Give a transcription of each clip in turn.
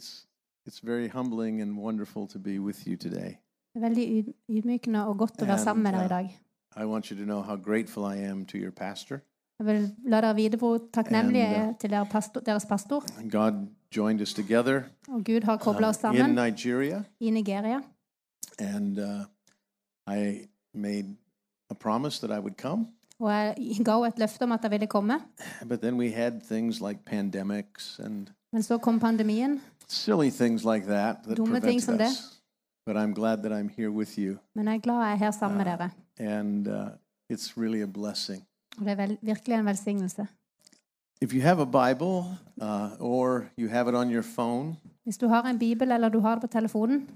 uh, it's it's very humbling and wonderful to be with you today. Det er veldig yd- ydmykende og godt å være And, sammen med dere i uh, dag. I want you to know how grateful I am to your pastor. Jeg vil la dere vite hvor takknemlig jeg And, er til dere deres pastor. God joined us together Og Gud har kobla oss um, in sammen Nigeria, i Nigeria. and uh, I made a promise that I would come. Og jeg ga henne et løfte om at jeg ville komme. But then we had things like pandemics and Men så kom pandemien. Silly things like that that Dumme ting prevented som det. us. But I'm glad that I'm here with you, Men jeg er glad jeg er her sammen med dere. and uh, it's really a blessing. Og det er vel, virkelig en velsignelse. If you have a Bible uh, or you have it on your phone, Hvis du har en bibel eller du har det på telefonen,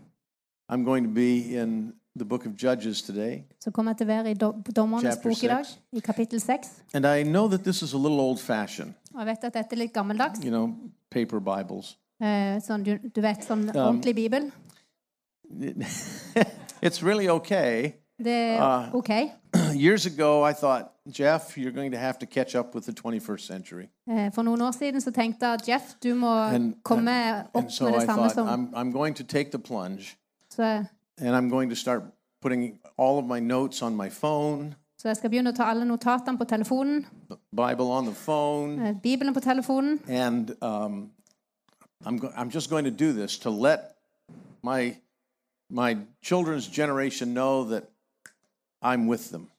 I'm going to be in the book of Judges today. så kommer jeg til å være i Do- Dommernes Chapter bok i dag, six. i kapittel 6. And I know that this is a little old fashioned, Og jeg vet at dette er litt gammeldags. you know, paper Bibles. Eh, sånn, du, du vet, sånn ordentlig bibel. it's really okay. Det er Ah. OK. Years ago, I thought, Jeff, you're going to have to catch up with the 21st century. Eh, For noen år siden så tenkte jeg Jeff, du må And- komme opp And so med det I samme thought, som I'm, I'm going to take the plunge så, and I'm going to start putting all of my notes on my phone, så jeg skal begynne å ta alle notatene på telefonen, Bible on the phone, eh, Bibelen på telefonen. and um, I'm, go- I'm just going to do this to let my, my children's generation know that I'm with them.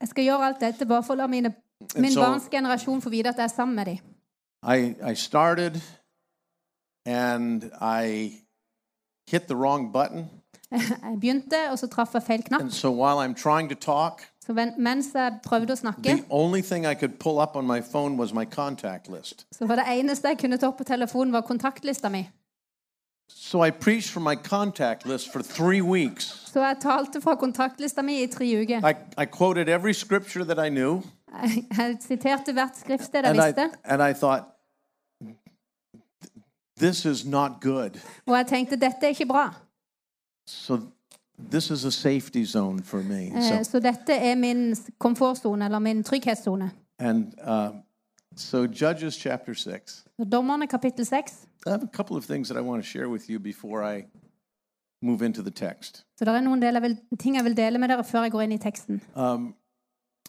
Jeg skal gjøre alt dette bare for å la mine, min så- barns generasjon få vite at jeg er sammen med dem. I, I started and I hit the wrong button. Jeg begynte, og så traff jeg feil knapp. And so while I'm trying to talk, Så mens jeg prøvde å snakke, the only thing I could pull up on my phone was my contact list. så var det eneste jeg kunne ta opp på telefonen, var kontaktlista mi. So I preached from my contact list for three weeks. Så jeg talte fra kontaktlista mi i tre uker. I, I quoted every scripture that I knew, Jeg, jeg siterte hvert skriftsted jeg and I, visste, and I thought, this is not good. og jeg tenkte dette er ikke bra. So this is a safety zone for me. Eh, So, Så dette er min komfortzone, eller min trygghetszone. and uh, so Judges chapter 6. Så Dommerne kapittel 6. I have a couple of things that I want to share with you before I move into the text. Så det er noen del jeg vil, ting jeg vil dele med dere før jeg går inn i teksten. Um,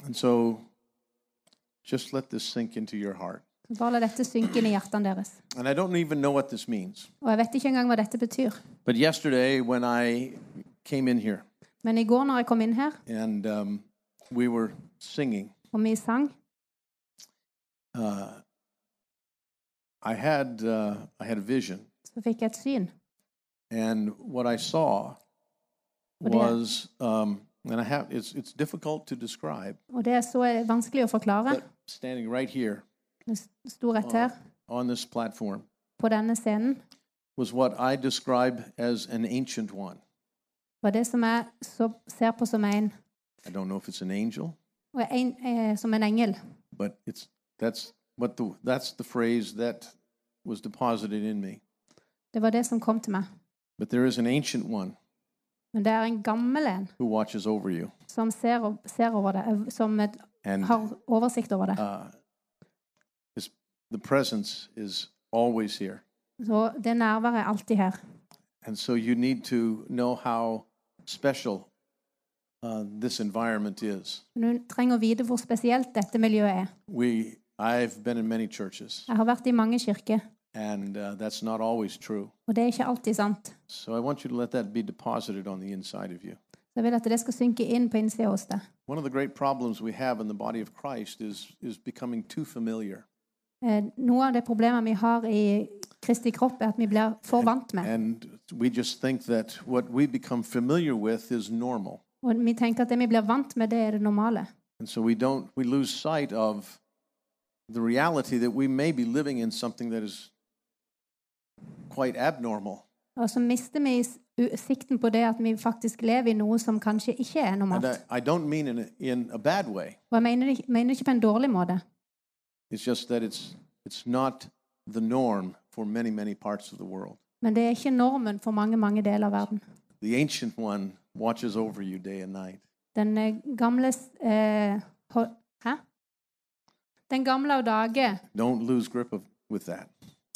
and so just let this sink into your heart. Bare la dette synke inn i hjertene deres. And I don't even know what this means. Og jeg vet ikke engang hva dette betyr. But yesterday, when I came in here Men i går når jeg kom inn her, and um, we were singing, og vi sang, uh, I had uh, I had a vision, så fikk jeg et syn. and what I saw What do you have? was, um, and I have it's it's difficult to describe, Og det er så vanskelig å forklare. but standing right here Det sto rett her on this platform på denne scenen. was what I describe as an ancient one. Var det som jeg så, ser på som en, I don't know if it's an angel, og en eh, som en engel. but it's that's what the that's the phrase that was deposited in me. Det var det som kom til meg. But there is an ancient one Men det er en gammel en who watches over you, som ser, ser over det, eh, som et, and har oversikt over det. uh, his, the presence is always here. Så det nærværet er alltid her. And so you need to know how special uh, this environment is. Men trenger å vite hvor spesielt dette miljøet er. We, I've been in many churches, Jeg har vært i mange kirker, and uh, that's not always true. og det er ikke alltid sant. So I want you to let that be deposited on the inside of you. Så jeg vil at det skal synke inn på innsida hos deg. One of the great problems we have in the body of Christ is, is becoming too familiar. Eh, Noe av det problemet vi har i Kristi kropp, er at vi blir for vant med. Og vi tenker at det vi blir vant med, det er det normale. And so we don't, we lose sight of the reality that we may be living in something that is quite abnormal. Og så mister vi sikten på det at vi faktisk lever i noe som kanskje ikke er normalt. I, I don't mean in a, in a bad way. Og jeg mener mener ikke på en dårlig måte. It's just that it's, it's not the norm for many, many parts of the world. Men det er ikke normen for mange, mange deler av verden. The ancient one watches over you day and night. Den eh, gamle eh, ho- Hæ? Den gamle av dage Don't lose grip of, with that.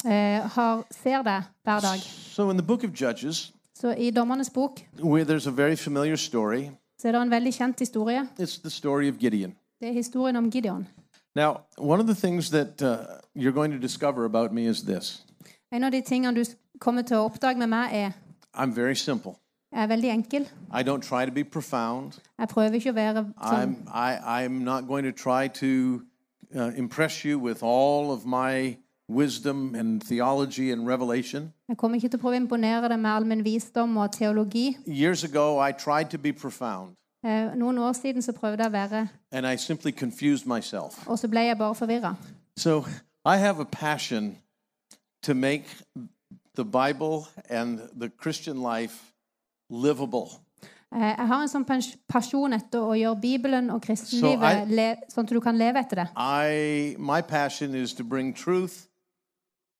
eh, har, ser det hver dag. So in the book of Judges, Så i Dommernes bok where there's a very familiar story, så er det en veldig kjent historie. it's the story of Gideon. Det er historien om Gideon. Now, one of the things that uh, you're going to discover about me is this En av de tingene du kommer til å oppdage med meg, er I'm very simple. jeg er veldig enkel. I don't try to be profound. Jeg prøver ikke å være sånn I'm, I, I'm not going to try to uh, impress you with all of my wisdom and theology and revelation. Jeg kommer ikke til å prøve å imponere deg med all min visdom og teologi. Years ago, I tried to be profound, Eh, Noen år siden så prøvde jeg å være, and I simply confused myself. og så ble jeg bare forvirra. So I have a passion to make the Bible and the Christian life livable. Eh, Jeg har en sånn pasjon etter å gjøre Bibelen og kristenlivet jeg- le, sånn at du kan leve etter det. I, my passion is to bring truth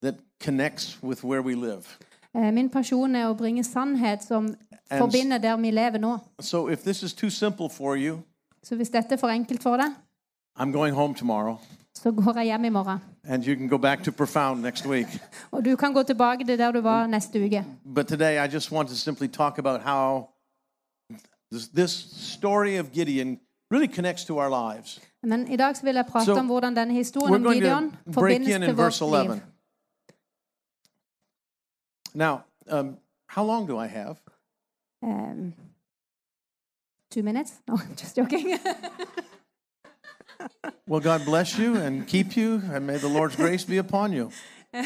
that connects with where we live. Eh, Min pasjon er å bringe sannhet som And forbinder der vi lever nå. so if this is too simple for you, Så hvis dette er for enkelt for deg, I'm going home tomorrow, så går jeg hjem i morgen. and you can go back to profound next week. Og du kan gå tilbake til der du var neste uke. But today, I just want to simply talk about how this, this story of Gideon really connects to our lives. Men i dag vil jeg prate So, om hvordan denne historien om Gideon forbindes in til in verse vårt liv. 11. Now, um, how long do I have? Um, two minutes? No, I'm just joking. Well, God bless you and keep you, and may the Lord's grace be upon you.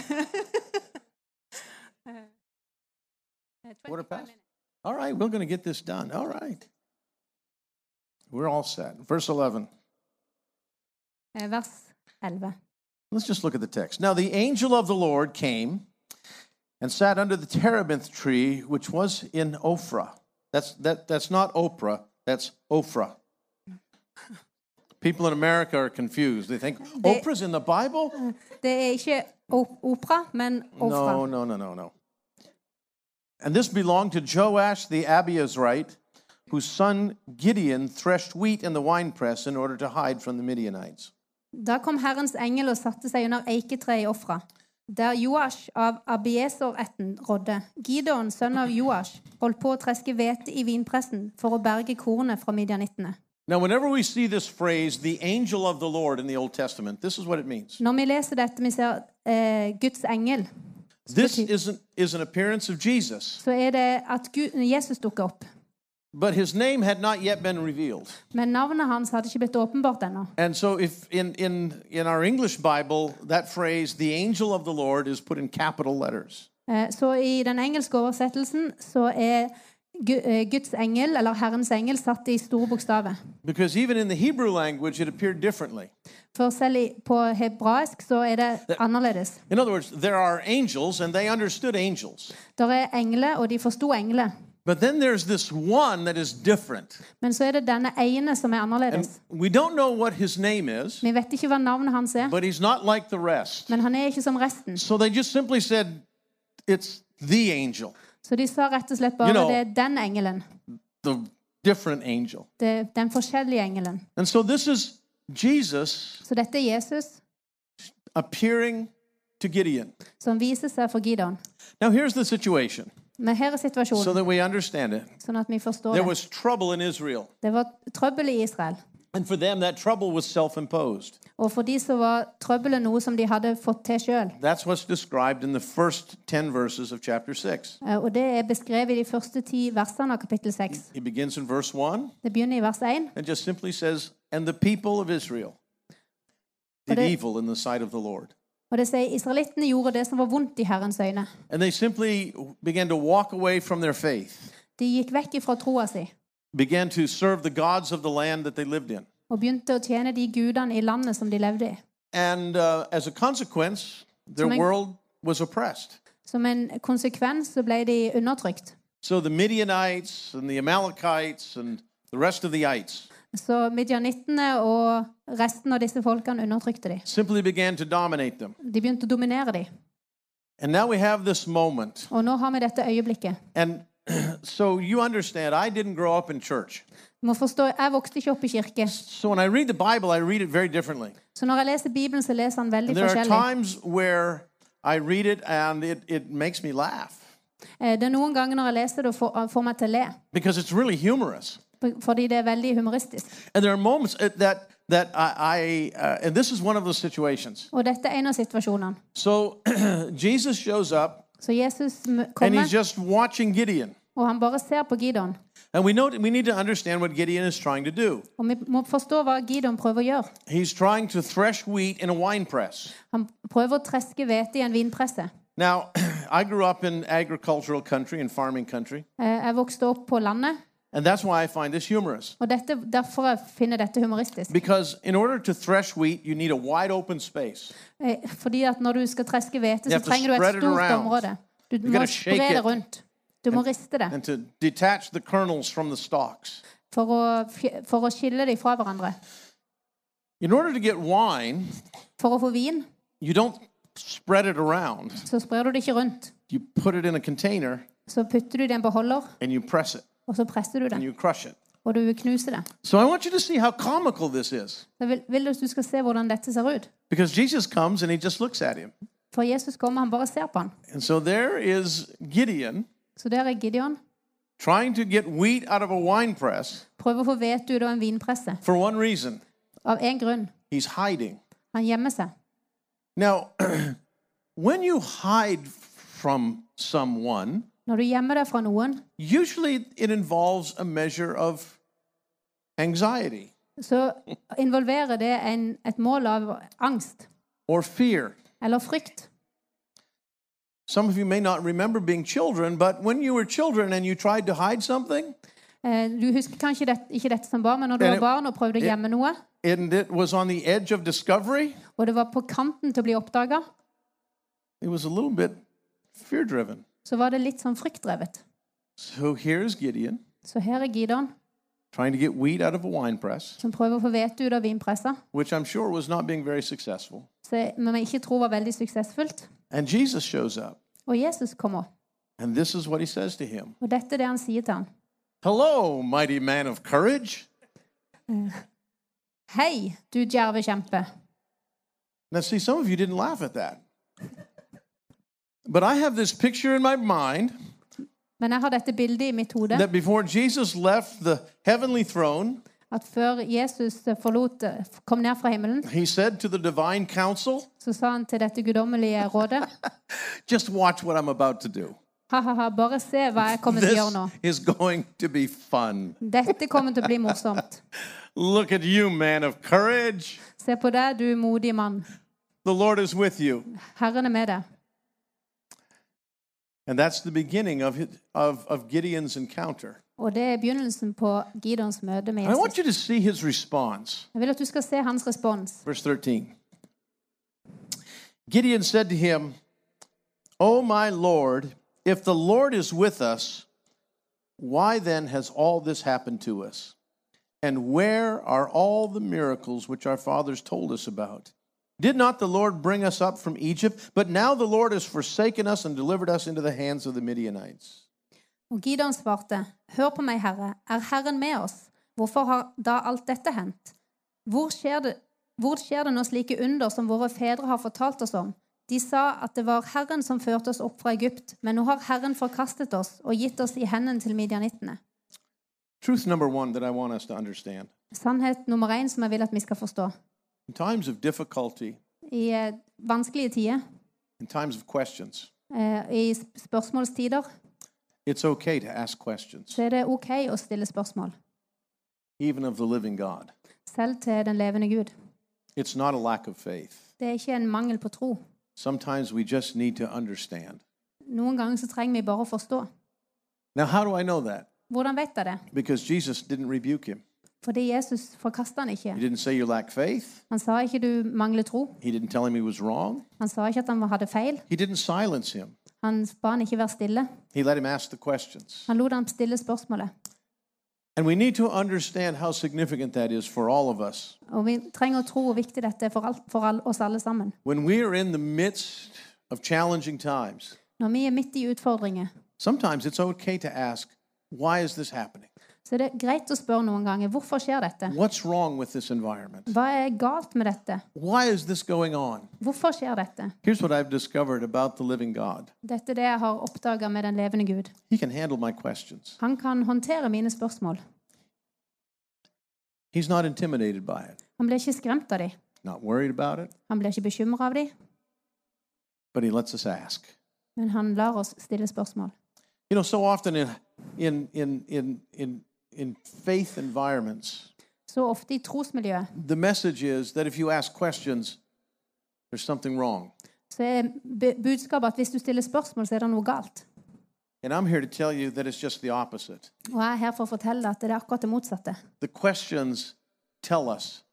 Quarter past? All right, we're going to get this done. All right. We're all set. Verse 11. Eh, Vers 11. Let's just look at the text. Now, the angel of the Lord came and sat under the terebinth tree, which was in Ophrah. That's, that, that's not Oprah, that's Ophrah. People in America are confused. They think, Oprah's in the Bible? Det er ikke Oprah, opera, men ofra. No, no, no, no, no. And this belonged to Joash the Abiezrite, whose son Gideon threshed wheat in the winepress in order to hide from the Midianites. Da kom Herrens engel og satte seg under eiketreet i Ofra, der Joash av Abiesor-ætten rådde. Gideon, sønn av Joash, holdt på å treske hvete i vinpressen for å berge kornet fra midjanittene. Now, whenever we see this phrase, the angel of the Lord in the Old Testament, this is what it means. Når vi leser dette, vi ser eh, Guds engel, This isn't, is an appearance of Jesus, så er det at Gud, Jesus dukker opp. but his name had not yet been revealed. Men navnet hans hadde ikke blitt åpenbart ennå. And so, if in, in, in our English Bible, that phrase, the angel of the Lord, is put in capital letters. Eh, Så i den engelske oversettelsen så er Guds engel, eller Herrens engel, satt i store bokstaver. For selv på hebraisk så er det annerledes. In other words, there are angels, and they understood angels. Der er engler, og de forsto engler. But then there's this one that is different. Men så er det denne ene som er And annerledes. we don't know what his name is, Vi vet ikke hva navnet hans er, but he's not like the rest. men han er ikke som resten. So they just simply said, it's the angel, Så de sa rett og slett bare You know- det er den engelen. the different angel. Det den forskjellige engelen. And so this is Jesus Så dette er Jesus appearing to Gideon. som viser seg for Gideon. Now, here's the situation Men her er so situasjonen, that we understand it. sånn at vi forstår There det. was trouble in Israel, Det var trøbbel i Israel. And for them, that trouble was self imposed. Og for de så var trøbbelet noe som de hadde fått til selv. That's what's described in the first 10 verses of chapter 6. Og det er beskrevet i de første ti versene av kapittel 6. He begins in verse 1 Det begynner i vers 1. and just simply says, And the people of Israel did evil in the sight of the Lord. Og det sier israelittene gjorde det som var vondt i Herrens øyne. And they simply began to walk away from their faith, De gikk vekk ifra troa si began to serve the gods of the land that they lived in. og begynte å tjene de gudene i landet som de levde i. And uh, as a consequence, their en- world was oppressed. Som en konsekvens så ble de undertrykt. So the Midianites and the Amalekites and the rest of the ites Så midjanittene og resten av disse folkene undertrykte de. simply began to dominate them. De begynte å dominere de. And now we have this moment. Og nå har vi dette øyeblikket. And so you understand, I didn't grow up in church. Du må forstå, Jeg vokste ikke opp i kirke, So when I read the Bible, I read it very differently. så når jeg leser Bibelen, så leser han veldig And there are forskjellig. times where I read it and it, it makes me laugh Eh, Det er noen ganger når jeg leser det og får, får meg til å le, because it's really humorous. fordi det er veldig humoristisk. And there are moments uh, that that I, I uh, and this is one of those situations. Og dette er en av situasjonene. So Jesus shows up Så Jesus m- and kommer, he's just watching Gideon. Og han bare ser på Gideon. And we know we need to understand what Gideon is trying to do. Og vi må forstå hva Gideon prøver å gjøre. He's trying to thresh wheat in a wine press. Han prøver å treske hvete i en vinpresse. Now, I grew up in agricultural country and farming country, Eh, Jeg vokste opp på landet, and that's why I find this humorous. og dette, derfor jeg finner dette humoristisk. Because in order to thresh wheat, you need a wide open space. Eh, Fordi at når du skal treske hvete, You så have to trenger du et it stort around. område. Du må shake spre det it. rundt. Du må riste det and to detach the kernels from the stalks. for å, for å skille dem fra hverandre. In order to get wine, For å få vin, you don't spread it around. så sprer du det ikke rundt. You put it in a container Så putter du det i en beholder, and you press it og så presser du and you crush it. Og du knuser det. So I want you to see how comical this is. Jeg vil, vil du skal se hvordan dette ser ut. Because Jesus comes and he just looks at him. For Jesus kommer, han bare ser på han. And so there is Gideon Så der er Gideon. trying to get wheat out of a wine press Prøver å få hvete ut av en vinpresse. for one reason Av en grunn. he's hiding. Han gjemmer seg. Now, when you hide from someone, Når du gjemmer deg fra noen, usually it involves a measure of anxiety så involverer det en, et mål av angst or fear. eller frykt. Some of you may not remember being children, but when you were children and you tried to hide something, Eh, Du husker kanskje det, ikke dette som barn, men når du var barn og prøvde å gjemme noe, and it was on the edge of discovery, og det var på kanten til å bli oppdaga, it was a little bit fear driven. så var det litt sånn fryktdrevet. So here's Gideon. Så her er Gideon trying to get wheat out of a wine press, som prøver å få hvete ut av vinpressa, which I'm sure was not being very successful. som vi ikke tror var veldig suksessfullt. And Jesus shows up, Og Jesus kommer. and this is what he says to him Og dette er det han sier til han. Hello, mighty man of courage. Hei, du djerve kjempe. Now, see, some of you didn't laugh at that. But I have this picture in my mind Men jeg har dette bildet i mitt hode that before Jesus left the heavenly throne, at før Jesus forlot, kom ned fra himmelen, he said to the divine council, så sa han til dette guddommelige rådet Just watch what I'm about to do. Ha-ha-ha, bare se hva jeg kommer til å This gjøre nå. is going to be fun. Dette kommer til å bli morsomt. Look at you, man of courage. Se på deg, du modige mann. The Lord is with you. Herren er med deg. And that's the beginning of, his, of, of Gideon's encounter. Og det er begynnelsen på Gideons møte med I want Jesus. you to see his response. Jeg vil at du skal se hans respons. Verse 13. Gideon said to him, O my Lord, if the Lord is with us, why then has all this happened to us? And where are all the miracles which our fathers told us about? Did not the Lord bring us up from Egypt? But now the Lord has forsaken us and delivered us into the hands of the Midianites. Og Gideon svarte, Hør på meg, Herre, er Herren med oss? Hvorfor har da alt dette hendt? Hvor skjer det, hvor skjer det nå slike under som våre fedre har fortalt oss om? De sa at det var Herren som førte oss opp fra Egypt, men nå har Herren forkastet oss og gitt oss i hendene til midjanittene. Sannhet nummer én som jeg vil at vi skal forstå. In times of difficulty, I eh, vanskelige tider, in times of questions, eh, i spørsmålstider, it's okay to ask questions, så er det OK å stille spørsmål. even of the living God. Selv til den levende Gud. It's not a lack of faith. Det er ikke en mangel på tro. Sometimes we just need to understand. Noen ganger så trenger vi bare å forstå. Now, how do I know that? Hvordan vet jeg det? Because Jesus didn't rebuke him. Fordi Jesus forkasta han ikke. He didn't say you lack faith. Han sa ikke du mangler tro. He didn't tell him he was wrong. Han sa ikke at han hadde feil. He didn't silence him. Han ba han ikke være stille. He let him ask the questions. Han lot ham stille spørsmålet. And we need to understand how significant that is for all of us. Og vi trenger å tro hvor viktig dette er for, alt, for all, oss alle sammen. When we are in the midst of challenging times, Når vi er midt i utfordringer, sometimes it's okay to ask, why is this happening? Så det er greit å spørre noen ganger hvorfor skjer dette. What's wrong with this environment? Hva er galt med dette? Why is this going on? Hvorfor skjer dette? Here's what I've discovered about the living God Dette er det jeg har oppdaga med den levende Gud. He can handle my questions, Han kan håndtere mine spørsmål. He's not intimidated by it, Han blir ikke skremt av dem. not worried about it, Han blir ikke bekymra av dem, but He lets us ask. men han lar oss stille spørsmål. You know, so often in, in, in, in, in, faith environments, Så ofte i trosmiljøet the message is that if you ask questions, there's something wrong. så er bu- budskapet at hvis du stiller spørsmål, så er det noe galt. And I'm here to tell you that it's just the opposite. Og jeg er her for å fortelle at det er akkurat det motsatte. The questions tell us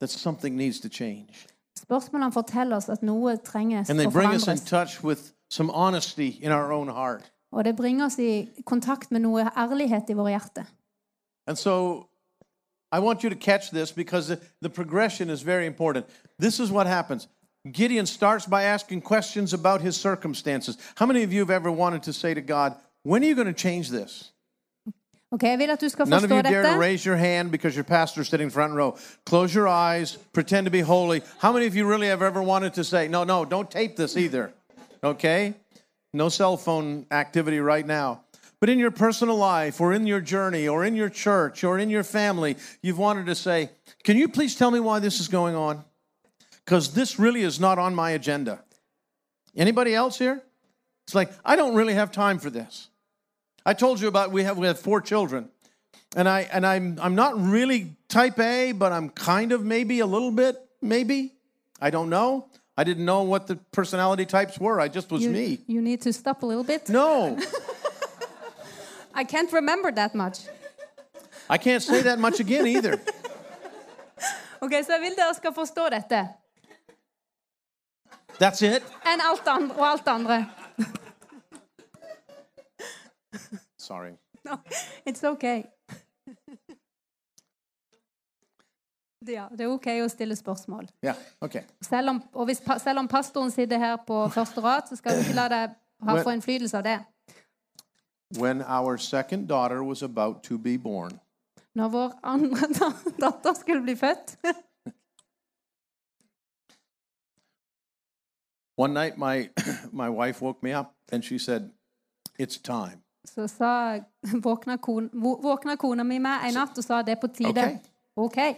that something needs to change. Spørsmålene forteller oss at noe trenges And they å bring us in forandres. touch with some honesty in our own heart. Og det bringer oss i kontakt med noe ærlighet i våre hjerter. And so I want you to catch this because the, the progression is very important. This is what happens. Gideon starts by asking questions about his circumstances. How many of you have ever wanted to say to God, When are you going to change this? Ok, Jeg vil at du skal None of you dare to raise your hand because your pastor's sitting front row. Close your eyes, pretend to be holy. How many of you really have ever wanted to say, No, no, don't tape this either? Okay? No cell phone activity right now. But in your personal life, or in your journey, or in your church, or in your family, you've wanted to say, Can you please tell me why this is going on? Because this really is not on my agenda. Anybody else here? It's like, I don't really have time for this. I told you about we have we have four children. And I and I'm I'm not really type A, but I'm kind of maybe a little bit, maybe. I don't know. I didn't know what the personality types were. I just was You, me. you need to stop a little bit. No. I can't remember that much. I can't say that much again either. Ok, Så jeg vil dere skal forstå dette. That's it. Enn alt andre og alt andre. Sorry. No, it's okay. Ja, det er ok å stille spørsmål. Yeah, okay. Selv om, hvis, selv om pastoren sitter her på første rad, så skal du ikke la deg ha for innflytelse av det. When our second daughter was about to be born, Når vår andre da- datter skulle bli født, one night my my wife woke me up and she said, "It's time." så sa, våkna, kon, vå- våkna kona mi meg en natt og sa det er på tide. Okay. OK.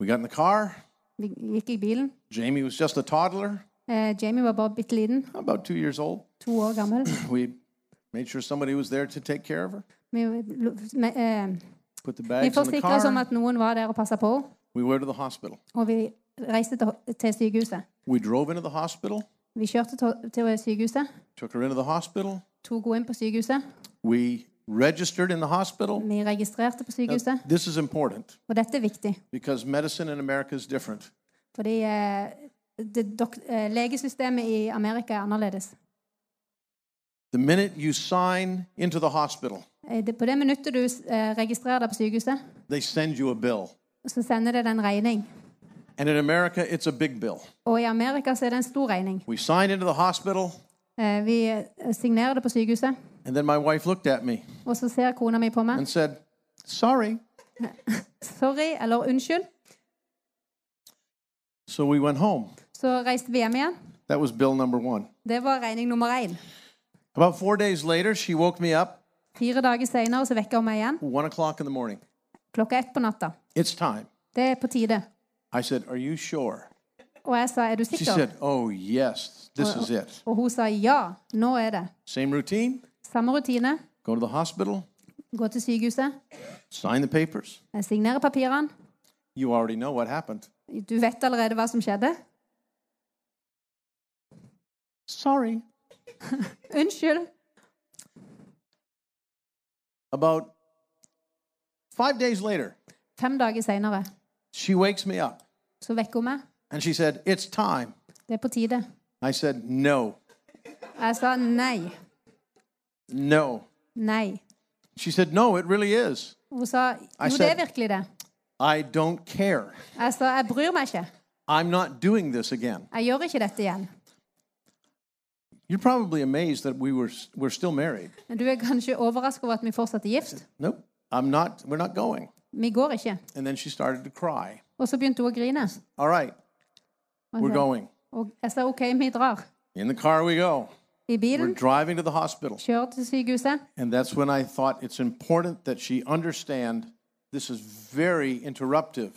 We got in the car. Vi gikk i bilen. Jamie was just a toddler, Eh, Jamie var bare bitte liten, about 2 years old. to år gammel. We made sure somebody was there to take care of her. Vi, vi, eh, Put the vi bags in the forsikra oss om at noen var der og passa på henne. We went to the hospital. Og vi reiste til, til sykehuset. We drove into the hospital, Vi kjørte til, til sykehuset, took her into the hospital. tok henne inn på sykehuset. We registered in the hospital. Vi registrerte på Now, sykehuset. this is important Og dette er viktig, because medicine in America is different. fordi eh, det, dok, eh, legesystemet i Amerika er annerledes. The minute you sign into the hospital, Eh, på det minuttet du eh, registrerer deg på sykehuset, they send you a bill. så sender det en regning. And in America, it's a big bill. Og i Amerika så er det en stor regning. We sign into the hospital, Eh, vi signerer det på sykehuset, and then my wife looked at me og så ser kona mi på meg. and said, Sorry. Sorry, eller unnskyld. So we went home. Så reiste vi hjem igjen. That was bill number one. Det var regning nummer én. About four days later, she woke me up, Fire dager senere så vekker hun meg igjen. one o'clock in the morning. Klokka ett på natta. It's time. Det er på tide. I said, Are you sure? Og jeg sa, er du She sikker? said, Oh, yes, this is it. Og hun sa ja, nå er det. Same routine Samme rutine. go to the hospital, Gå til sykehuset. sign the papers. Jeg signerer papirene. You already know what happened. Du vet allerede hva som skjedde. Sorry. Unnskyld. About five days later, Fem dager senere she wakes me up så vekker hun meg. and she said, It's time. Det er på tide. I said, No, Jeg sa nei. no. Nei. She said, No, it really is. Hun sa jo, det said- er virkelig det. I don't care. Jeg sa jeg bryr meg ikke. I'm not doing this again. Jeg gjør ikke dette igjen. You're probably amazed that we were we're still married. Du er kanskje overrasket over at vi fortsatt er gift? Nope. I'm not, we're not going. Vi går ikke. And then she started to cry. Og så begynte hun å grine. All right, we're going. Og jeg sa OK, vi drar. In the car we go. I We're driving to the hospital. kjører til sykehuset. And that's when I thought it's important that she understand this is very interruptive.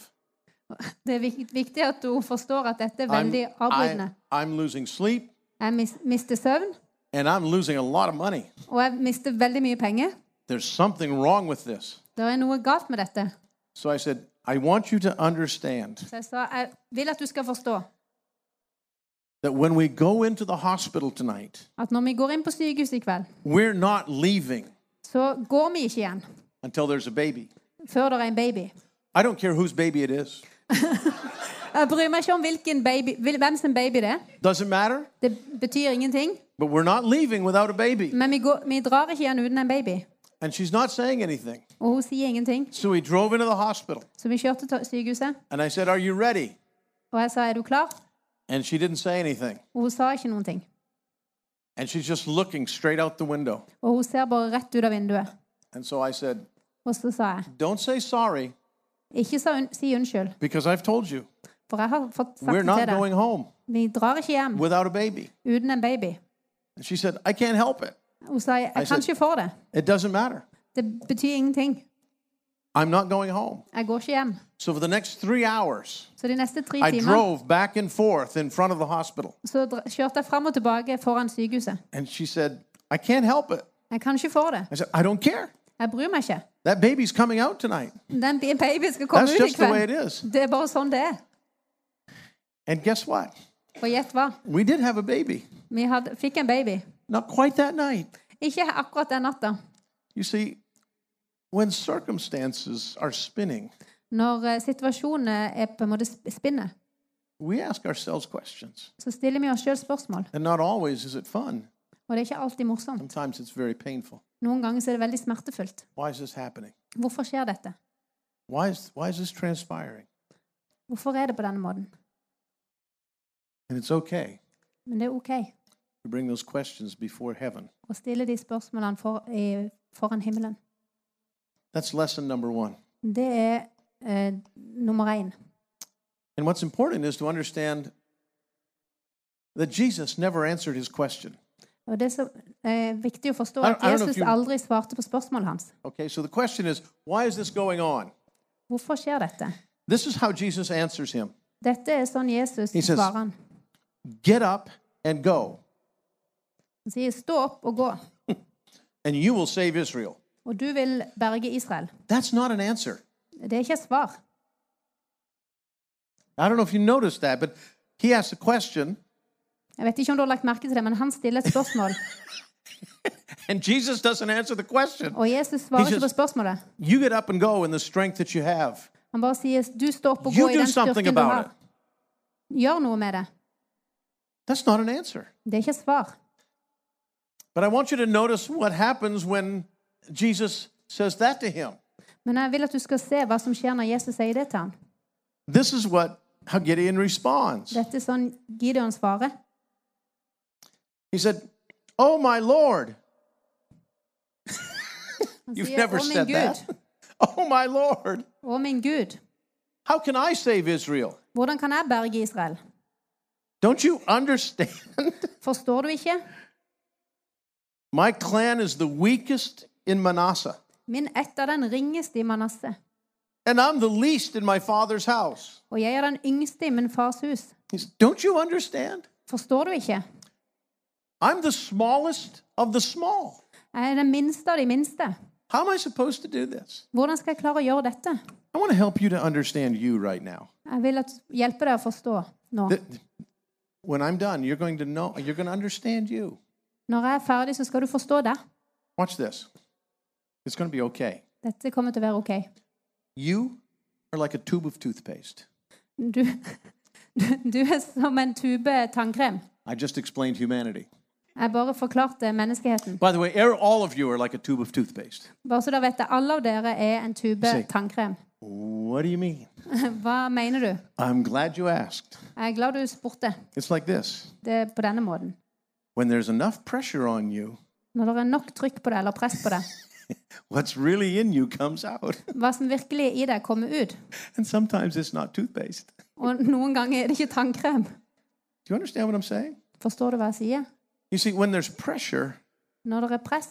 Det er viktig at hun forstår at dette er I'm. I, I'm losing sleep Jeg mis mister søvn, and I'm losing a lot of money. og jeg mister veldig mye penger. There's something wrong with this. Det er noe galt med dette. So I said, I want you to understand Så jeg sa jeg vil at du skal forstå that when we go into the hospital tonight, at når vi går inn på sykehuset i kveld, we're not leaving så går vi ikke igjen until there's a baby. før det er en baby. I don't care whose baby it is. Jeg bryr meg ikke om hvilken baby, hvem sin baby det er. Doesn't matter. Det betyr ingenting. But we're not leaving without a baby. Men vi, går, vi drar ikke igjen uten en baby. And she's not saying anything. Og hun sier ingenting. So we drove into the hospital. Så vi kjørte til sykehuset, And I said, Are you ready? og jeg sa 'er du klar?' And she didn't say anything. Og hun sa ikke noen ting. And she's just looking straight out the window. Og hun ser bare rett ut av vinduet. And so I said, Og så sa jeg Don't say sorry 'ikke sa un si unnskyld', because I've told you. For jeg har fått sagt We're det not til deg. going home Vi drar ikke hjem without a baby. uten en baby. And she said, I can't help it. Hun sa 'jeg I kan said- ikke få det'. It doesn't matter. Det betyr ingenting. I'm not going home. Jeg går ikke hjem. So for the next three hours, Så de neste tre I drove back and forth in front of the hospital. så dra- kjørte jeg fram og tilbake foran sykehuset. And she said, I can't help it. Jeg kan ikke få det. I said, I don't care. Jeg bryr meg ikke. That baby's coming out tonight. Den bi- babyen skal komme That's ut i just the way it kveld. is. Det er bare sånn det er. And guess what? Og gjett hva? We did have a baby. Vi hadde, fikk en baby. Not quite that night. Ikke akkurat den natta. You see, when circumstances are spinning, Når eh, situasjonene er på en måte sp- spinner, we ask ourselves questions. så stiller vi oss sjøl spørsmål. And not always is it fun. Og det er ikke alltid morsomt. Sometimes it's very painful. Noen ganger så er det veldig smertefullt. Why is this happening? Hvorfor skjer dette? Why is, why is this transpiring? Hvorfor er det på denne måten? And it's okay Men det er OK to bring those questions before heaven. å stille de spørsmålene for, i, foran himmelen. That's lesson number one. Det er eh, nummer én. And what's important is to understand that Jesus never answered his question. Og det er så eh, viktig å forstå I don't- at I don't know if Jesus you- aldri svarte på spørsmålet hans. Okay, so the question is, why is this going on? Hvorfor skjer dette? This is how Jesus answers him Dette er sånn Jesus He says- svarer han. Get up and go, Han sier 'stå opp og gå', and you will save Israel. og du vil berge Israel. That's not an answer. Det er ikke et svar. I don't know if you noticed that, but he asked a question, Jeg vet ikke om du har lagt merke til det, men han stiller et spørsmål, and Jesus doesn't answer the question. og Jesus svarer just, ikke på spørsmålet. You get up and go in the strength that you have. Han bare sier 'du står opp og You går i den styrken du about har'. Gjør noe med det. That's not an answer. Det er ikke et svar. But I want you to notice what happens when Jesus says that to him. Men jeg vil at du skal se hva som skjer når Jesus sier det til ham. This is what how Gideon responds. Dette er sånn Gideon svarer. He said, "Oh my Lord." You've sier, never said that. Oh my Lord. å min Gud, How can I save Israel? hvordan kan jeg berge Israel? Don't you understand? Forstår du ikke? My clan is the weakest in Manasseh, Min ett er den ringeste i Manasseh, and I'm the least in my father's house. og jeg er den yngste i min fars hus. Don't you understand? Forstår du ikke? I'm the smallest of the small. Jeg er den minste av de minste. How am I supposed to do this? Hvordan skal jeg klare å gjøre dette? I want to help you to understand you right now. Jeg vil at, hjelpe deg å forstå nå. That when I'm done, you're going to know, you're going to understand you. Når jeg er ferdig, så skal du forstå det. Watch this. It's going to be okay. Dette kommer til å være OK. You are like a tube of toothpaste. Du, du, du er som en tube tannkrem. I just explained humanity. Jeg bare forklarte menneskeheten. By the way, all of you are like a tube of toothpaste. Bare så dere vet det, alle av dere er en tube tannkrem. What do you mean? Hva mener du? I'm glad you asked. Jeg er glad du spurte. It's like this Det er på denne måten. when there's enough pressure on you, Når det er nok trykk på det, eller press på det, What's really in you comes out. Hva som virkelig er i deg, kommer ut. And sometimes it's not toothpaste. Og noen ganger er det ikke tannkrem. Do you understand what I'm saying? Forstår du hva jeg sier? You see, when there's pressure, Når det er press,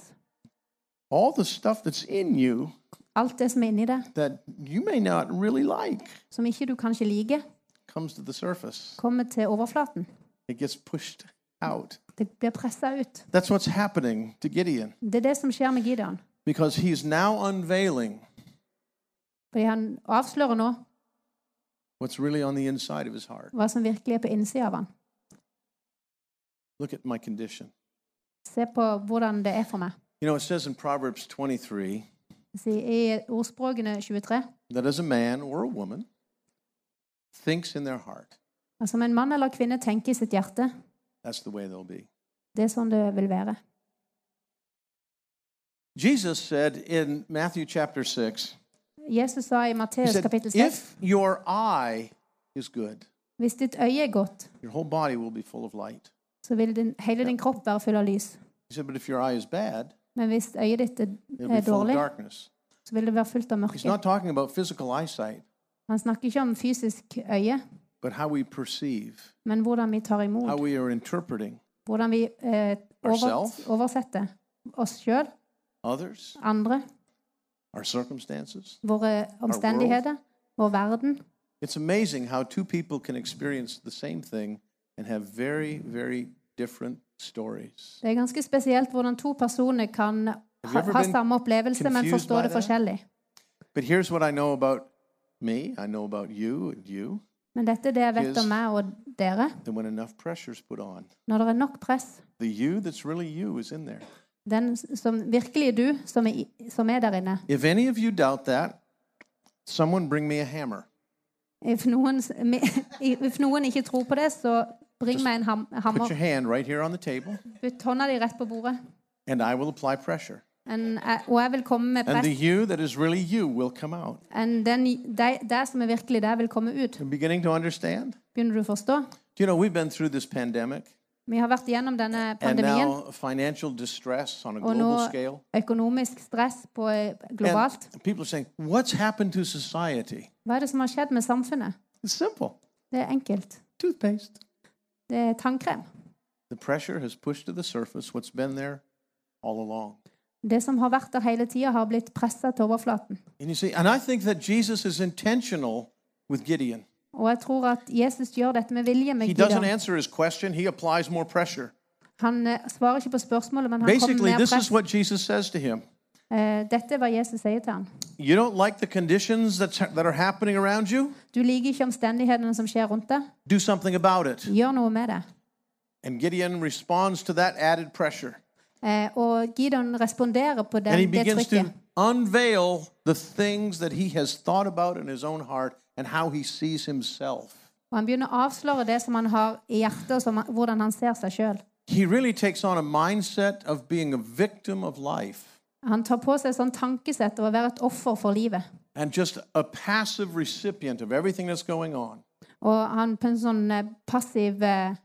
all the stuff that's in you alt det som er inni det, that you may not really like som ikke du kanskje liker, comes to the surface. kommer til overflaten. It gets pushed out. Det blir pressa ut. That's what's happening to Gideon Det er det som skjer med Gideon. because he's now unveiling Fordi han avslører nå what's really on the inside of his heart. hva som virkelig er på innsida av han. Look at my condition. Se på hvordan det er for meg. You know, it says in Proverbs 23 Så I ordspråkene 23 that as a man or a woman thinks in their heart, Som en mann eller kvinne tenker i sitt hjerte, that's the way they'll be. det er sånn det vil være. Jesus said in Matthew chapter 6, Jesus sa i he Matteus said, kapittel 6 if your eye is good, hvis ditt øye er godt, your whole body will be full of light. så vil din, hele din kropp være full av lys. He said, but if your eye is bad, Men hvis øyet ditt er, er dårlig, så vil det være fullt av He's mørke. not talking about physical eyesight, Han snakker ikke om fysisk øye, but how we perceive, men hvordan vi tar how imot. we are interpreting Hvordan vi eh, over, oversetter oss sjøl, others, andre, our circumstances. våre omstendigheter, vår verden. It's amazing how two people can experience the same thing and have very, very. Det er ganske spesielt hvordan to personer kan ha, ha samme opplevelse, men forstå det forskjellig. But here's what I know about me I know about you you Men dette er det jeg vet om meg og dere. that when enough pressure's put on, Når det er nok press, the you that's really you is in there. den som virkelig er du, som er, som er der inne. If any of you doubt that, someone bring me a hammer. If noen, if noen ikke tror på det, så bring meg en ham, Put your hand right here on the table, Putt hånda di rett på bordet. and I will apply pressure. En, jeg- og jeg vil komme med And the press. you that is really you will come out. En, den, det, det som er virkelig der, vil komme ut. You're beginning to understand? Begynner du å forstå? Do you know we've been through this pandemic Vi har vært gjennom denne and pandemien. now financial distress on a Og global nå scale? økonomisk stress på eh, globalt. And people are saying, What's happened to society? Hva er det som har skjedd med samfunnet? It's simple Det er enkelt. toothpaste. Det er tannkrem. The pressure has pushed to the surface what's been there all along. Det som har vært der hele tida, har blitt pressa til overflaten. Og jeg tror at Jesus gjør dette med vilje med Gideon. Han eh, svarer ikke på spørsmålet, men han kommer med press. Is what Jesus says to him Eh, Dette er hva Jesus sier til ham. You don't like the conditions that's, that are happening around you? Du liker ikke omstendighetene som skjer rundt deg. Do something about it. Gjør noe med det. And Gideon responds to that added pressure. Eh, og Gideon responderer på And he den, det begins to trykket. unveil the things that he has thought about in his own heart and how he sees himself. Og han begynner å avsløre det som han har i hjertet, og som, hvordan han ser seg sjøl. He really takes on a mindset of being a victim of life Han tar på seg sånn tankesett av å være et offer for livet. and just a passive recipient of everything that's going on. Og han er en sånn eh, passiv eh,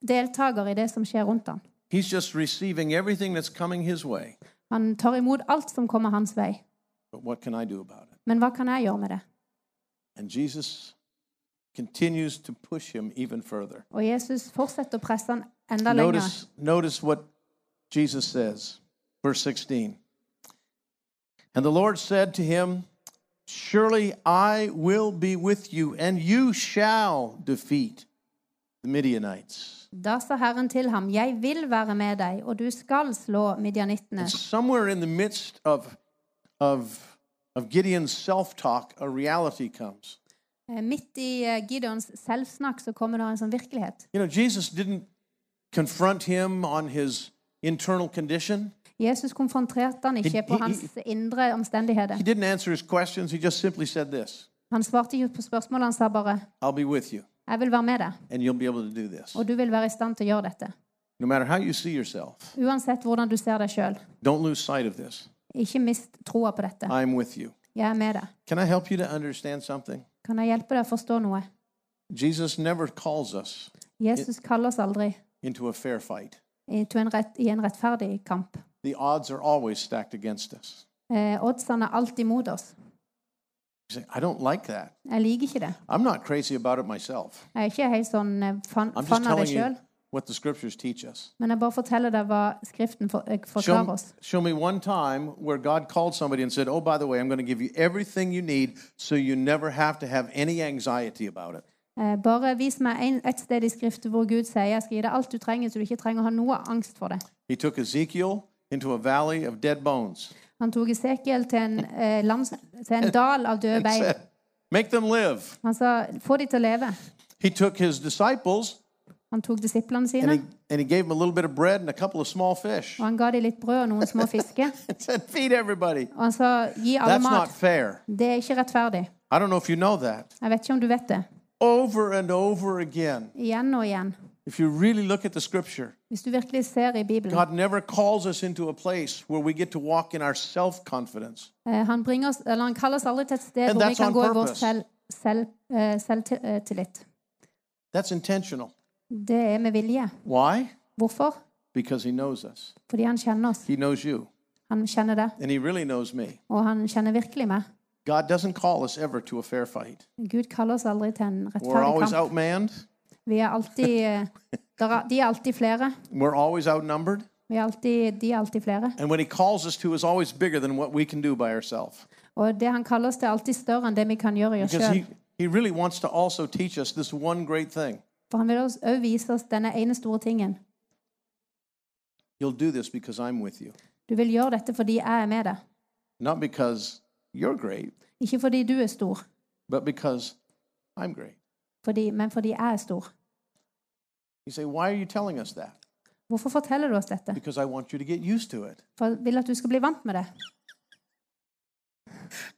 deltaker i det som skjer rundt ham. He's just receiving everything that's coming his way. Han tar imot alt som kommer hans vei. But what can I do about it? Men hva kan jeg gjøre med det? And Jesus continues to push him even further. Og Jesus fortsetter å presse han enda lenger. Notice, notice what Jesus says, verse 16. And the Lord said to him, Surely I will be with you, and you shall defeat the Midianites. Da sa Herren til ham, Jeg vil være med deg, og du skal slå midjanittene. And somewhere in the midst of, of, of Gideon's self talk, a reality comes. Eh, Midt i eh, Gideons selvsnakk så kommer det en sånn virkelighet. You know, Jesus didn't confront him on his internal condition, Jesus konfronterte han ikke på hans indre omstendigheter. he didn't answer his questions. He just simply said this Han svarte ikke på spørsmålet, han sa bare I'll be with you, 'Jeg vil være med deg, and you'll be able to do this. og du vil være i stand til å gjøre dette'. No matter how you see yourself, Uansett hvordan du ser deg sjøl. don't lose sight of this. Ikke mist troa på dette. I'm with you. Jeg er med deg. Can I help you to understand something? Kan jeg hjelpe deg å forstå noe? Jesus never calls us Jesus kaller oss aldri into a fair fight. i en rettferdig kamp. The odds are always stacked against us. Eh, oddsene er alltid mot oss. You say, I don't like that. Jeg liker ikke det. I'm not crazy about it myself. Jeg er ikke helt sånn eh, fan, I'm just fan av det telling you sjøl. what the scriptures teach us. Men jeg bare forteller deg hva Skriften for, eh, Show, forklarer oss. show me one time where God called somebody and said, Oh, by the way, I'm going to give you everything you need so you never have to have any anxiety about it. Eh, bare vis meg en, et sted i Skriften hvor Gud sier jeg skal gi deg alt du trenger, så du ikke trenger å ha noe angst for det. He took Ezekiel into a valley of dead bones Han tok Esekiel til en, eh, lands, til en dal av døde bein. said, Make them live. Han sa få de til å leve. He took his disciples Han tok disiplene and sine, he, and he gave them a little bit of bread and a couple of small fish og han ga dem litt brød og noen små fisker. and said, Feed everybody. Og han sa gi alle That's not mat. fair. Det er ikke rettferdig. I don't know if you know that. Jeg vet ikke om du vet det. Over and over again, Igjen og igjen. If you really look at the scripture, Hvis du virkelig ser i Bibelen. God never calls us into a place where we get to walk in our self confidence. Eh, Han, bringer oss, eller han kaller oss aldri til et sted And hvor vi that's kan on gå i vår purpose. selv, selv, eh, selvtillit. That's intentional. Det er med vilje. Why? Hvorfor? Because He knows us. Fordi han kjenner oss. He knows you. Han kjenner det, And He really knows me. og han kjenner virkelig meg. God doesn't call us ever to a fair fight. Gud kaller oss aldri til en We're rettferdig always kamp. outmanned, Vi er alltid, eh, der de er alltid flere. we're always outnumbered. Vi er alltid, de er alltid flere. And what He calls us to is always bigger than what we can do by ourselves. Og det han kaller oss til, er alltid større enn det vi kan gjøre i oss Because he, he really wants to also teach us this one great thing. For han vil også vise oss denne ene store tingen. You'll do this because I'm with you, Du vil gjøre dette fordi jeg er med deg. not because you're great, Ikke fordi du er stor, but because I'm great. Fordi, men fordi jeg er stor. You say, Why are you telling us that? Hvorfor forteller du oss dette? Because I want you to get used to it. For jeg vil at du skal bli vant med det.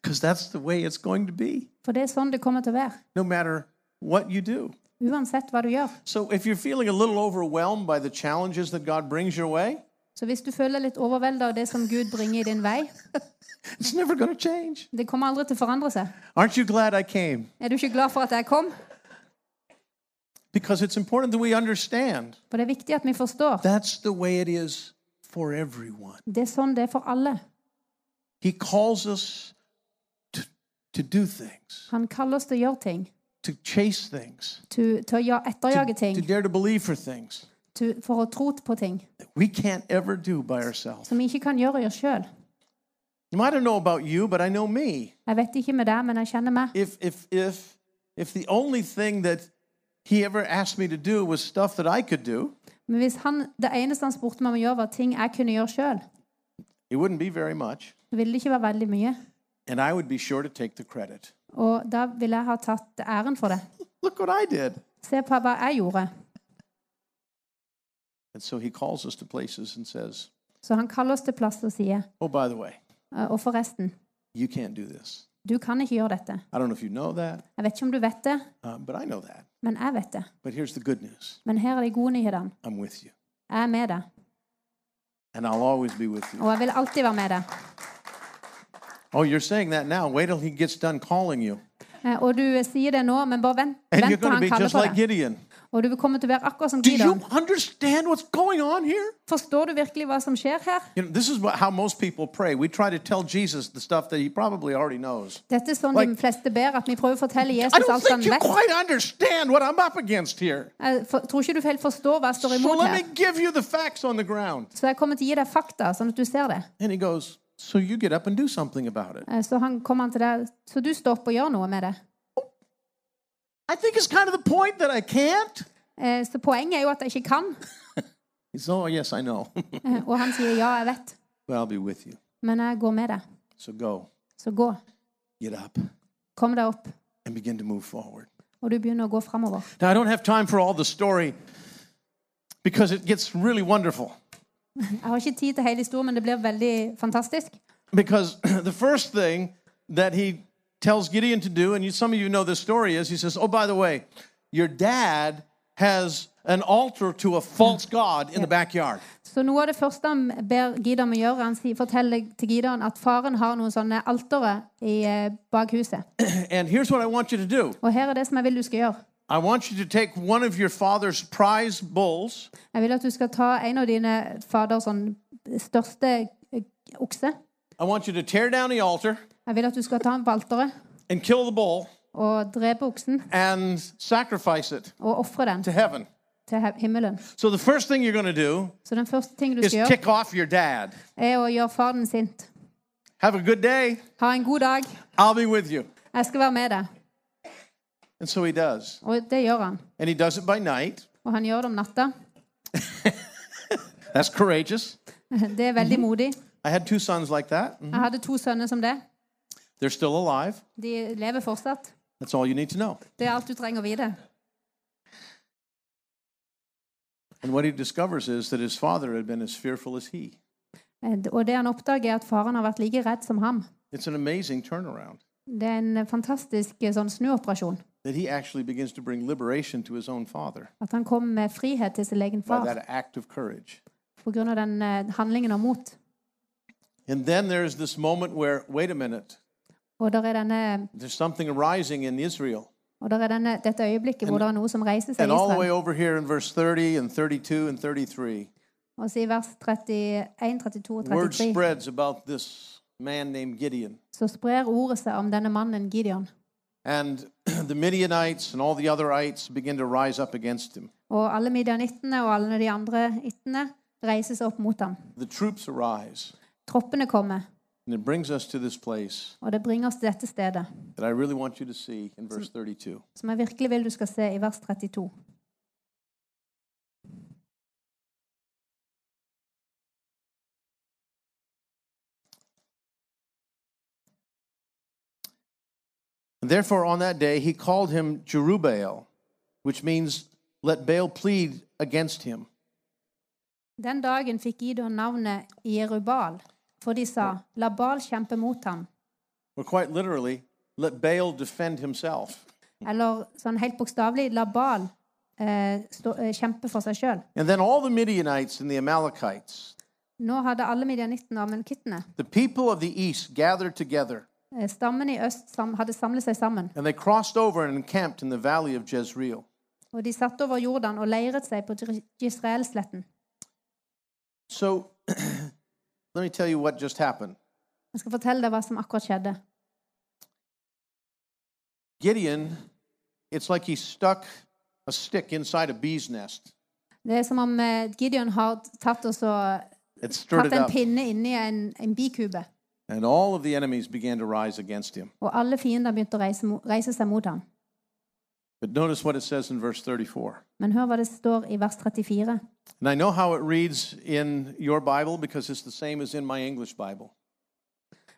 Because that's the way it's going to be, For det er sånn det kommer til å være. no matter what you do. Uansett hva du gjør. So if you're feeling a little overwhelmed by the challenges that God brings your way, Så hvis du føler litt overveldet av det som Gud bringer i din vei, it's never going to change. det kommer aldri til å forandre seg. Aren't you glad I came? Er du ikke glad for at jeg kom? Because it's important that we understand For det er viktig at vi forstår. that's the way it is for everyone. Det er sånn det er for alle. He calls us to, to do things, Han kaller oss til å gjøre ting. to chase things, Til, til å ja- etterjage to, ting. to dare to believe for things To, for å tro på ting that we can't ever do by ourselves. som vi ikke kan gjøre i oss sjøl. I don't know about you, but I know me. Jeg vet ikke med deg, men jeg kjenner meg. If if if if the only thing that he ever asked me to do was stuff that I could do, Men hvis han, det eneste han spurte meg om å gjøre, var ting jeg kunne gjøre sjøl, it wouldn't be very much, så ville det ikke være veldig mye. and I would be sure to take the credit. Og da ville jeg ha tatt æren for det. Look what I did. Se på hva jeg gjorde. And so he calls us to places and says, Så han kaller oss til plass og sier "Oh, by the way, «Eh, Og forresten, you can't do this." du kan ikke gjøre dette. I don't know if you know that, Jeg vet ikke om du vet det, uh, but I know that. Men jeg vet det. But here's the good news: Men her er de gode nyhetene. I'm with you, Jeg er med deg, and I'll always be with you. og jeg vil alltid være med deg. Oh, you're saying that now. Wait till he gets done calling you, Eh, Og du sier det nå, men bare vent, and you're vent til going to han be kaller just på like deg. Gideon. Og du vil komme til å være akkurat som Do you Gideon. understand what's going on here? Forstår du virkelig hva som skjer her? You know, this is what, how most people pray. We try to tell Jesus the stuff that he probably already knows. Dette er sånn Like- de fleste ber, at vi prøver å fortelle I Jesus don't alt han think you vet. quite understand what I'm up against here. Jeg for, tror ikke du helt forstår hva jeg står So imot let her. me give you the facts on the ground. Så jeg kommer til å gi deg fakta, sånn at du ser det. And he goes, So you get up and do something about it. Eh, Så han kommer han til deg, så du står opp og gjør noe med det. I think it's kind of the point that I can't. Eh, Så poenget er jo at jeg ikke kan. He Oh, yes, I know. Eh, Og han sier ja, jeg vet, but I'll be with you. men jeg går med deg. So go, Så gå. get up, Kom deg opp. and begin to move forward. Og du begynner å gå framover. Now, I don't have time for all the story because it gets really wonderful. Jeg har ikke tid til hele historien, men det blir veldig fantastisk. Because the first thing that he tells Gideon to do, and you, some of you know this story, is he says, Oh, by the way, your dad has an altar to a false god in the backyard. Så noe av det første han ber Gideon å gjøre, han forteller til Gideon at faren har noen sånne altere i eh. And here's what I want you to do Og her er det som jeg vil du skal gjøre. I want you to take one of your father's prize bulls Jeg vil at du skal ta en av dine faders sånn største eh, okse, I want you to tear down the altar Jeg vil at du skal ta en på alteret and kill the bull og drepe oksen and sacrifice it og ofre den to heaven. til himmelen. So the first thing you're going to do Så den første ting du is skal gjøre, tick off your dad. er å gjøre far din sint. Have a good day. Ha en god dag. I'll be with you. Jeg skal være med deg. And so he does. Og det gjør han. And he does it by night. Og han gjør det om natta. That's courageous. Det er veldig modig. I had two sons like that. Mhm. Jeg hadde to sønner som det. They're still alive. De lever fortsatt. That's all you need to know. Det er alt du trenger å vite. And what he discovers is that his father had been as fearful as he. Og det han oppdager, er at faren har vært like redd som ham. It's an amazing turnaround Det er en fantastisk eh, sånn snuoperasjon. that he actually begins to bring liberation to his own father At han kom med frihet til sin egen by that act of courage. pga. den eh, handlingen av mot. And then there's this moment where, wait a minute, Og der er denne, there's something arising in Israel. og der er denne, dette øyeblikket hvor det er noe som reiser seg i Israel. over here in verse 30 and 32 and 33, Og så i vers 31, 32 og word 33 spreads about this man named Gideon. så sprer ordet seg om denne mannen Gideon. And the Midianites and all the other ites begin to rise up against him. Og alle midianittene og alle de andre ittene reiser seg opp mot ham. The troops arise. Troppene kommer, And it brings us to this place og det bringer oss til dette stedet, that I really want you to see in verse 32. som jeg virkelig vil du skal se i vers 32. And therefore, on that day, he called him Jerubbaal, which means let Baal plead against him. Den dagen fikk Gideon navnet Jerubal, for de sa, la Baal kjempe mot ham. Or quite literally, let Baal defend himself. Eller sånn helt bokstavelig, la Baal eh, stå, eh, kjempe for seg sjøl. And then all the Midianites and the Amalekites, Nå hadde alle og amalekittene, the people of the east, gathered together, eh, stammen i øst, sam, hadde samlet seg sammen. and they crossed over and encamped in the valley of Jezreel. Og de satt over Jordan og leiret seg på Gisraelsletten. So let me tell you what just happened. Jeg skal fortelle deg hva som akkurat skjedde. Gideon, it's like he stuck a stick inside a bee's nest Det er som om eh, Gideon har tatt, og så, stirred tatt it en up, pinne inni en, en bikube. and all of the enemies began to rise against him. Og alle fiender begynte å reise, mo- reise seg mot ham. But notice what it says in verse 34. Men hør hva det står i vers 34. And I know how it reads in your Bible because it's the same as in my English Bible.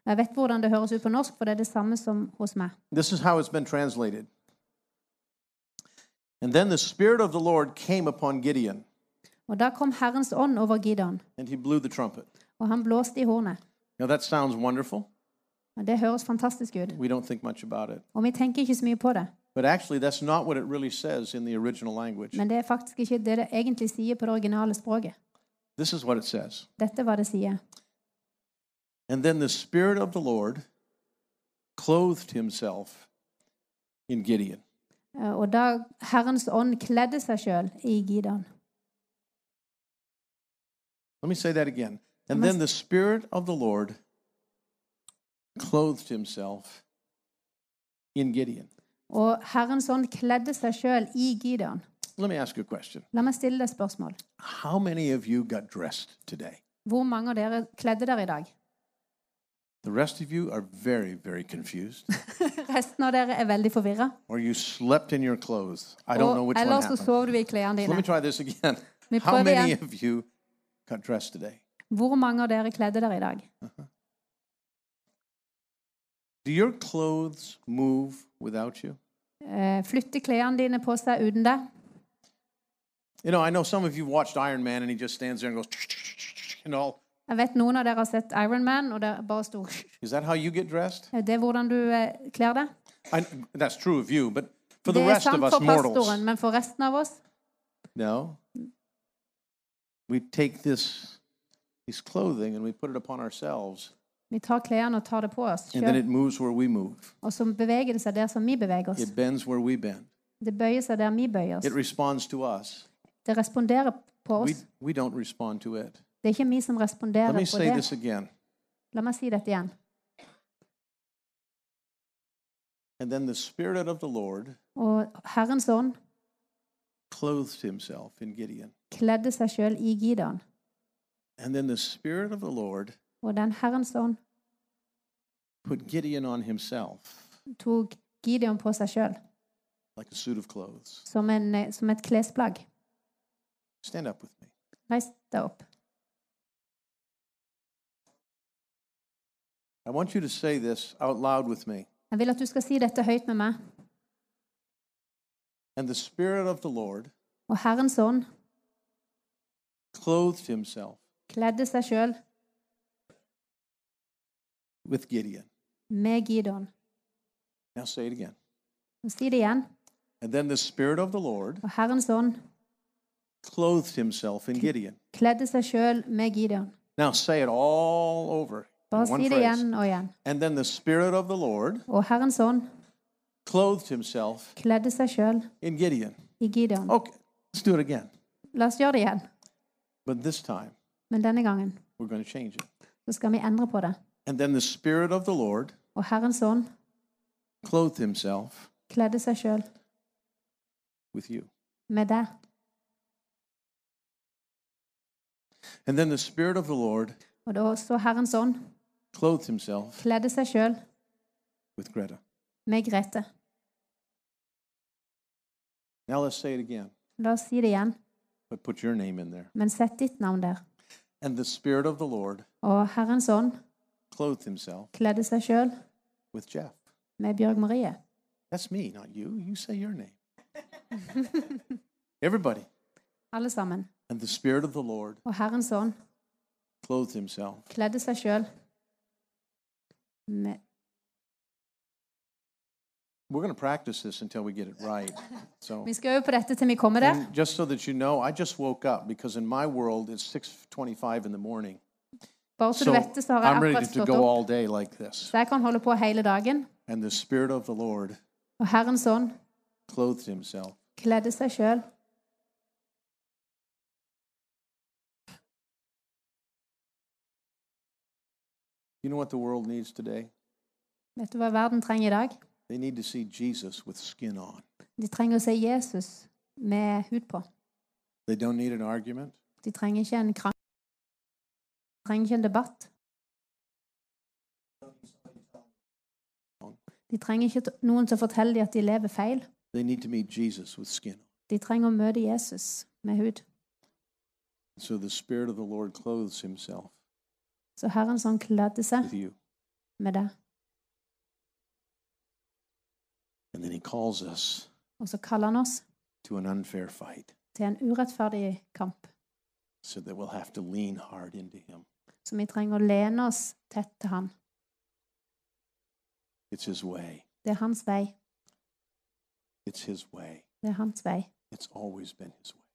Jeg vet hvordan det høres ut på norsk, for det er det samme som hos meg. This is how it's been translated. And then the Spirit of the Lord came upon Gideon, Og da kom Herrens ånd over Gideon, and he blew the trumpet. og han blåste i hornet. Now that sounds wonderful. Og det høres fantastisk ut. We don't think much about it. Og vi tenker ikke så mye på det. But actually, that's not what it really says in the original language. Men det er faktisk ikke det det egentlig sier på det originale språket. This is what it says. Dette er hva det sier. And then the Spirit of the Lord clothed himself in Gideon. Eh, Og da Herrens ånd kledde seg sjøl i Gideon. Let me say that again. And then the Spirit of the Lord clothed himself in Gideon. Og Herrens ånd kledde seg sjøl i Gideon. Let me ask you a question. La meg stille deg et spørsmål. How many of you got dressed today? Hvor mange av dere kledde dere i dag? The rest of you are very, very confused. Resten av dere er veldig forvirra. or you slept in your clothes. I don't know which one happened. sov du i klærne So let me dine. try this again. How many of you got dressed today? Hvor mange av dere kledde dere i dag? Do your clothes move without you? Eh, Flytter klærne dine på seg uten deg? You know, I know some of you watched Iron Man and he just stands there and goes, and all. Jeg vet noen av dere har sett Iron Man, og det bare sto Is that how you get dressed? Er det hvordan du eh, kler deg? I, that's true of you, but for the Det er rest of sant us for mortals, pastoren, men for resten av oss no. We take this, this clothing and we put it upon ourselves, Vi tar klærne og tar det på oss and then it moves where we move. og så beveger det seg der som vi beveger oss. It bends where we bend. Det bøyer seg der vi bøyer oss. It responds to us. Det responderer på We, oss. we don't respond to it. Det er ikke vi som Let me på say det. this again. La meg si dette igjen. And then the Spirit of the Lord Og Herrens ånd clothed himself in Gideon. kledde seg sjøl i Gideon. And then the Spirit of the Lord Og den Herrens ånd put Gideon on himself tok Gideon på seg sjøl like a suit of clothes. som, en, eh, som et klesplagg. Stand up with me. Reis deg opp. I want you to say this out loud with me. Jeg vil at du skal si dette høyt med meg. And the Spirit of the Lord Og Herrens ånd clothed himself kledde seg sjøl with Gideon. med Gideon. Now say it again. Si det igjen. And then the Spirit of the Lord Og Herrens ånd clothed himself in Gideon. kledde seg sjøl med Gideon. Now say it all over. Bare in one si det phrase. igjen og igjen. And then the Spirit of the Lord Og Herrens ånd clothed himself kledde seg sjøl in Gideon. i Gideon. Okay, let's do it again. La oss gjøre det igjen. But this time, Men denne gangen we're going to change it. så skal vi endre på det. And then the Spirit of the Lord Og Herrens ånd clothed himself kledde seg sjøl with you. med deg. And then the Spirit of the Lord Og da så Herrens ånd clothed himself kledde seg sjøl with Greta. med Grete. Now let's say it again, La oss si det igjen, but put your name in there. men sett ditt navn der. And the Spirit of the Lord Og Herrens ånd clothed himself kledde seg sjøl with Jeff. med Bjørg Maria. That's me, not you. You say your name. Everybody. Alle sammen. And the Spirit of the Lord Og Herrens ånd clothed himself kledde seg sjøl med We're going to practice this until we get it right. So, Vi skal øve på dette til vi kommer der. and just so that you know, I just woke up because in my world it's 6:25 in the morning. Bare så So du vet det, så har jeg akkurat stått opp. like. Så jeg kan holde på hele dagen. Og Herrens ånd kledde seg sjøl You know what the world needs today? Vet du hva verden trenger i dag? They need to see Jesus with skin on. De trenger å se Jesus med hud på. They don't need an argument. De trenger ikke en krangel. Trenger ikke en debatt. De trenger ikke noen som forteller dem at de lever feil. They need to meet Jesus with skin on. De trenger å møte Jesus med hud. So the Spirit of the Lord clothes himself Så Herren sånn kledde seg med deg. And then he calls us Og så kaller han oss to an unfair fight til en urettferdig kamp. so that we'll have to lean hard into him. Så vi trenger å lene oss tett til han. Det er hans vei. Det er hans vei. It's always been his way.